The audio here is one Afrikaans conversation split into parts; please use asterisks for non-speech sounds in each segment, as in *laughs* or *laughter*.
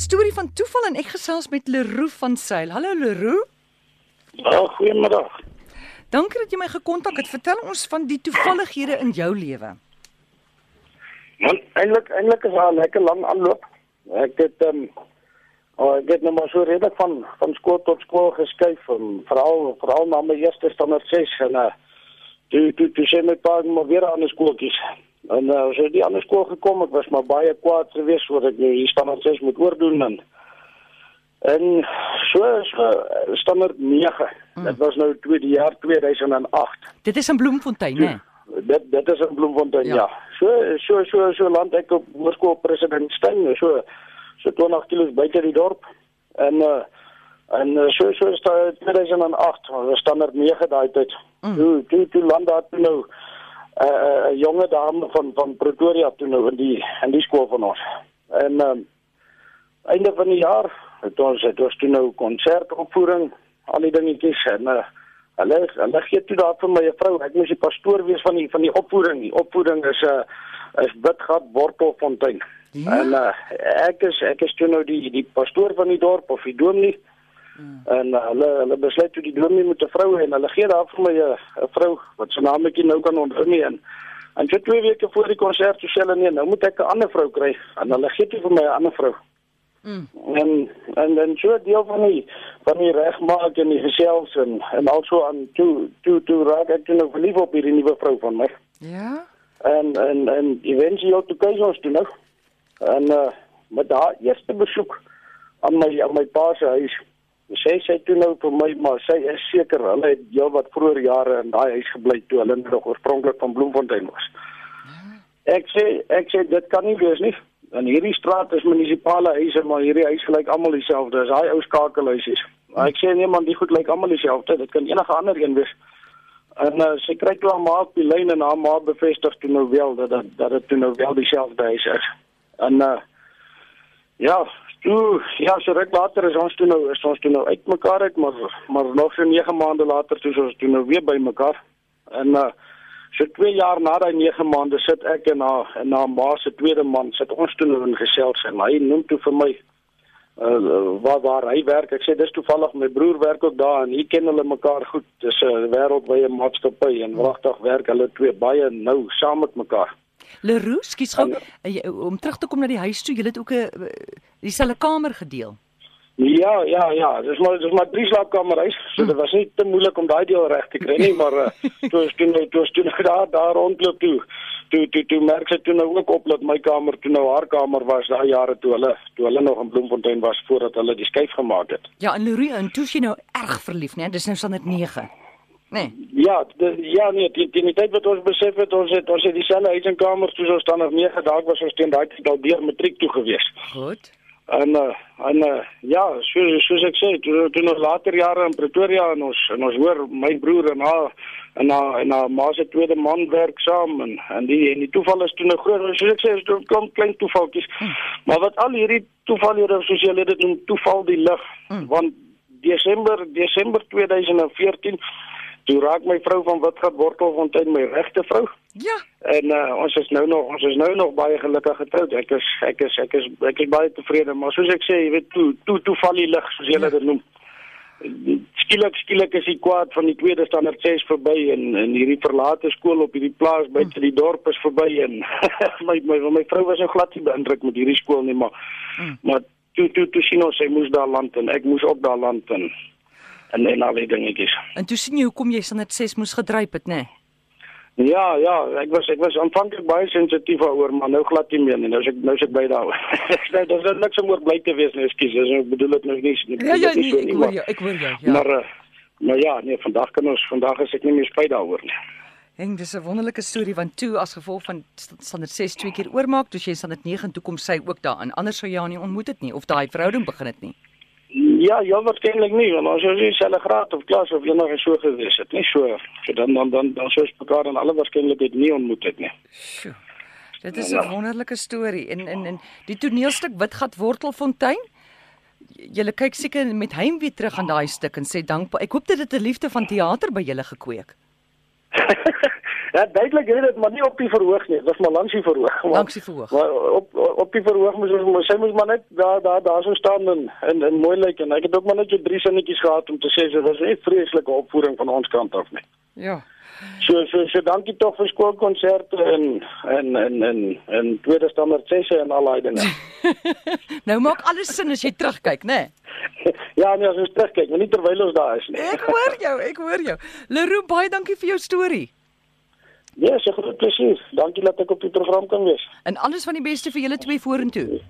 Storie van toeval en ek gesels met Leroe van Sail. Hallo Leroe. Ja, goeiemiddag. Dankie dat jy my gekontak het. Vertel ons van die toevallighede in jou lewe. Man, eintlik eintlik is 'n lekker lang aanloop. Ek het ehm um, oh, ek het nou maar so redelik van van skool tot skool geskuif en veral veral na my eerste standaard 6 en uh toe toe toe sien my pa maar weer aan die skooltjies. En uh so die ander skool gekom, ek was maar baie kwaad geweest oor ek nou hier standaard 6 moet oordoen en en so so standaard 9. Mm. Dit was nou tweede jaar 2008. Dit is in Bloemfontein, né? Dit dit is in Bloemfontein, ja. ja. So so so so land ek op hoërskool president Steyn, so so 20 km buite die dorp. En uh en uh, so so is dit 2008, was standaard 9 daai tyd. Mm. Toe toe toe land daar toe nou 'n uh, jonge dame van van Pretoria toe nou in die in die skool van ons. En um einde van die jaar het ons het ons toe nou konsertopvoering, al die dingetjies en uh, hulle hulle gee toe daar vir my 'n vrou, ek moes die pastoor wees van die van die opvoering. Die opvoering is 'n uh, is Bidgat Wortelfontein. Ja? En uh, ek is ek is toe nou die die pastoor van die dorp of die dominee. Hmm. En uh, hulle hulle besluit toe die dominee moet 'n vrou hê en hulle gee daar vir my 'n vrou wat se naam ek nou kan onthou nie en en vir twee weke voor die konsert sê hulle nee, nou moet ek 'n ander vrou kry. En hulle gee toe vir my 'n ander vrou. Mm. En en dan so deel van die van die regmaak en die gesels en en also aan toe toe toe raak ek toe nou verlief op hierdie nuwe vrou van my. Ja. En en en eventueel toe kyk ons toe nou. En uh met daai eerste besoek aan my aan my pa se huis, sê sy toe nou vir my maar sy is seker hulle het heel wat vroeër jare in daai huis gebly toe hulle nog oorspronklik van Bloemfontein was. Ja. Ek sê ek sê dit kan nie wees nie. En hierdie straat is munisipale huise, maar hierdie huis gelyk almal dieselfde. Dis daai ou skakelhuisies. Maar ek sê nee man, die goed lyk almal dieselfde. Dit kan enige ander een wees. En uh, sy kry toe maar op die lyn en haar ma bevestig toe nou wel dat dat dat dit toe nou wel dieselfde huis is. En uh, ja, toe ja, so ruk later is ons toe nou is ons toe nou uitmekaar uit, maar maar nog so 9 maande later toe ons toe nou weer bymekaar. En uh, So 2 jaar na daai 9 maande sit ek en haar en haar ma se tweede man sit ons toe nou in gesels en hy noem toe vir my uh waar waar hy werk. Ek sê dis toevallig my broer werk ook daar en hier ken hulle mekaar goed. Dis 'n wêreldwye maatskappy en wragtig werk hulle twee baie nou saam met mekaar. Leroux, skiet gou om terug te kom na die huis toe. Jy het ook 'n dieselfde kamer gedeel. Ja, ja, ja, dis maar dis maar drie slaapkamerhuis. So dit was nie te moeilik om daai deel reg te kry nie, maar uh, *laughs* toe is toe nou toe is toe nou *laughs* daar daar rondloop toe. Toe toe toe merk sy toe nou ook op dat my kamer toe nou haar kamer was daai jare toe hulle toe hulle nog in Bloemfontein was voordat hulle die skuif gemaak het. Ja, en Lourie en toe sy nou erg verlief, né? Dis nou standaard 9. Nee. Ja, de, ja nee, die die tyd wat ons besef het ons het ons het dieselfde huis en kamers toe ons standaard 9 dae was ons teen daai tyd al deur matriek toe gewees. Goed. En uh, en uh, ja, soos soos ek sê, toe toe nog later jare in Pretoria en ons en ons hoor my broer en haar en haar en haar ma se tweede man werk saam en en die en die toeval is toe nou groot. Soos ek sê, is dit kom klein toevaltjies. Hmm. Maar wat al hierdie toevalhede soos jy dit noem, toeval die lig. Hmm. Want Desember Desember 2014 toe raak my vrou van Witgat Wortelfontein my regte vrou. Ja. En uh, ons is nou nog ons is nou nog baie gelukkig getroud. Ek is ek is ek is ek is baie tevrede, maar soos ek sê, jy weet toe toe toe val die lig soos jy ja. dit noem. Skielik skielik is die kwaad van die tweede standaard 6 verby en en hierdie verlate skool op hierdie plaas by hmm. die dorp is verby en *laughs* my my my vrou was nou glad nie beïndruk met hierdie skool nie, maar hmm. maar toe toe toe sien ons sy moes daar land en ek moes op daar land en en en al die dingetjies. En toe sien jy hoekom jy standaard 6 moes gedryp het, nê? Nee? Ja, ja, ek was ek was aanvanklik baie sensitief daaroor, maar nou glad nie meer nie. Nou is ek nou is ek by daar. *laughs* nou dis net niks om oor bly te wees, nou ekskuus. Ek bedoel dit nou nie. Ja, ja, nie, ek hoor jou, ek hoor jou, ja. Maar maar ja, nee, vandag kan ons vandag is ek nie meer spyt daaroor nie. En dis 'n wonderlike storie want toe as gevolg van standaard 6 twee keer oormaak, toe jy standaard 9 toe kom sy ook daarin. Anders sou jy haar nie ontmoet het nie of daai verhouding begin het nie. Ja, ja, waarskynlik nie, want ons is dieselfde graad of klas of enige so gewees het, nie so. So dan dan dan dan sou mekaar dan alle waarskynlikheid nie ontmoet het nie. Sjoe. Dit is 'n ja. wonderlike storie en en en die toneelstuk Witgat Wortelfontein. Julle kyk seker met heimwee terug aan daai stuk en sê dankbaar. Ek hoop dit het 'n liefde van teater by julle gekweek. *laughs* Ja, duidelik het dit maar nie op die verhoog nie. Dit was maar langs die verhoog. Maar, Langs die verhoog. Maar op op die verhoog moes ons sy moes maar net daar daar daar so staan en en, en mooi lyk en ek het ook maar net so drie sinnetjies gehad om te sê so dis nie vreeslike opvoering van ons kant af nie. Ja. So so so dankie tog vir skoolkonserte en en en en en tweede standaard sesse en al daai dinge. *laughs* Nou maak alles sin as jy terugkyk, né? Nee? *laughs* ja, nee, as ons terugkyk, maar nie terwyl ons daar is nie. Ek hoor jou, ek hoor jou. Leroe, baie dankie vir jou storie. Ja, so groot plesier. Dankie dat ek op die program kan wees. En alles van die beste vir julle twee vorentoe.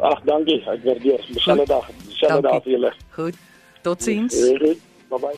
Ag, dankie. Ek waardeer. Dieselfde dag. Dieselfde dag vir julle. Goed. Totsiens. Bye bye.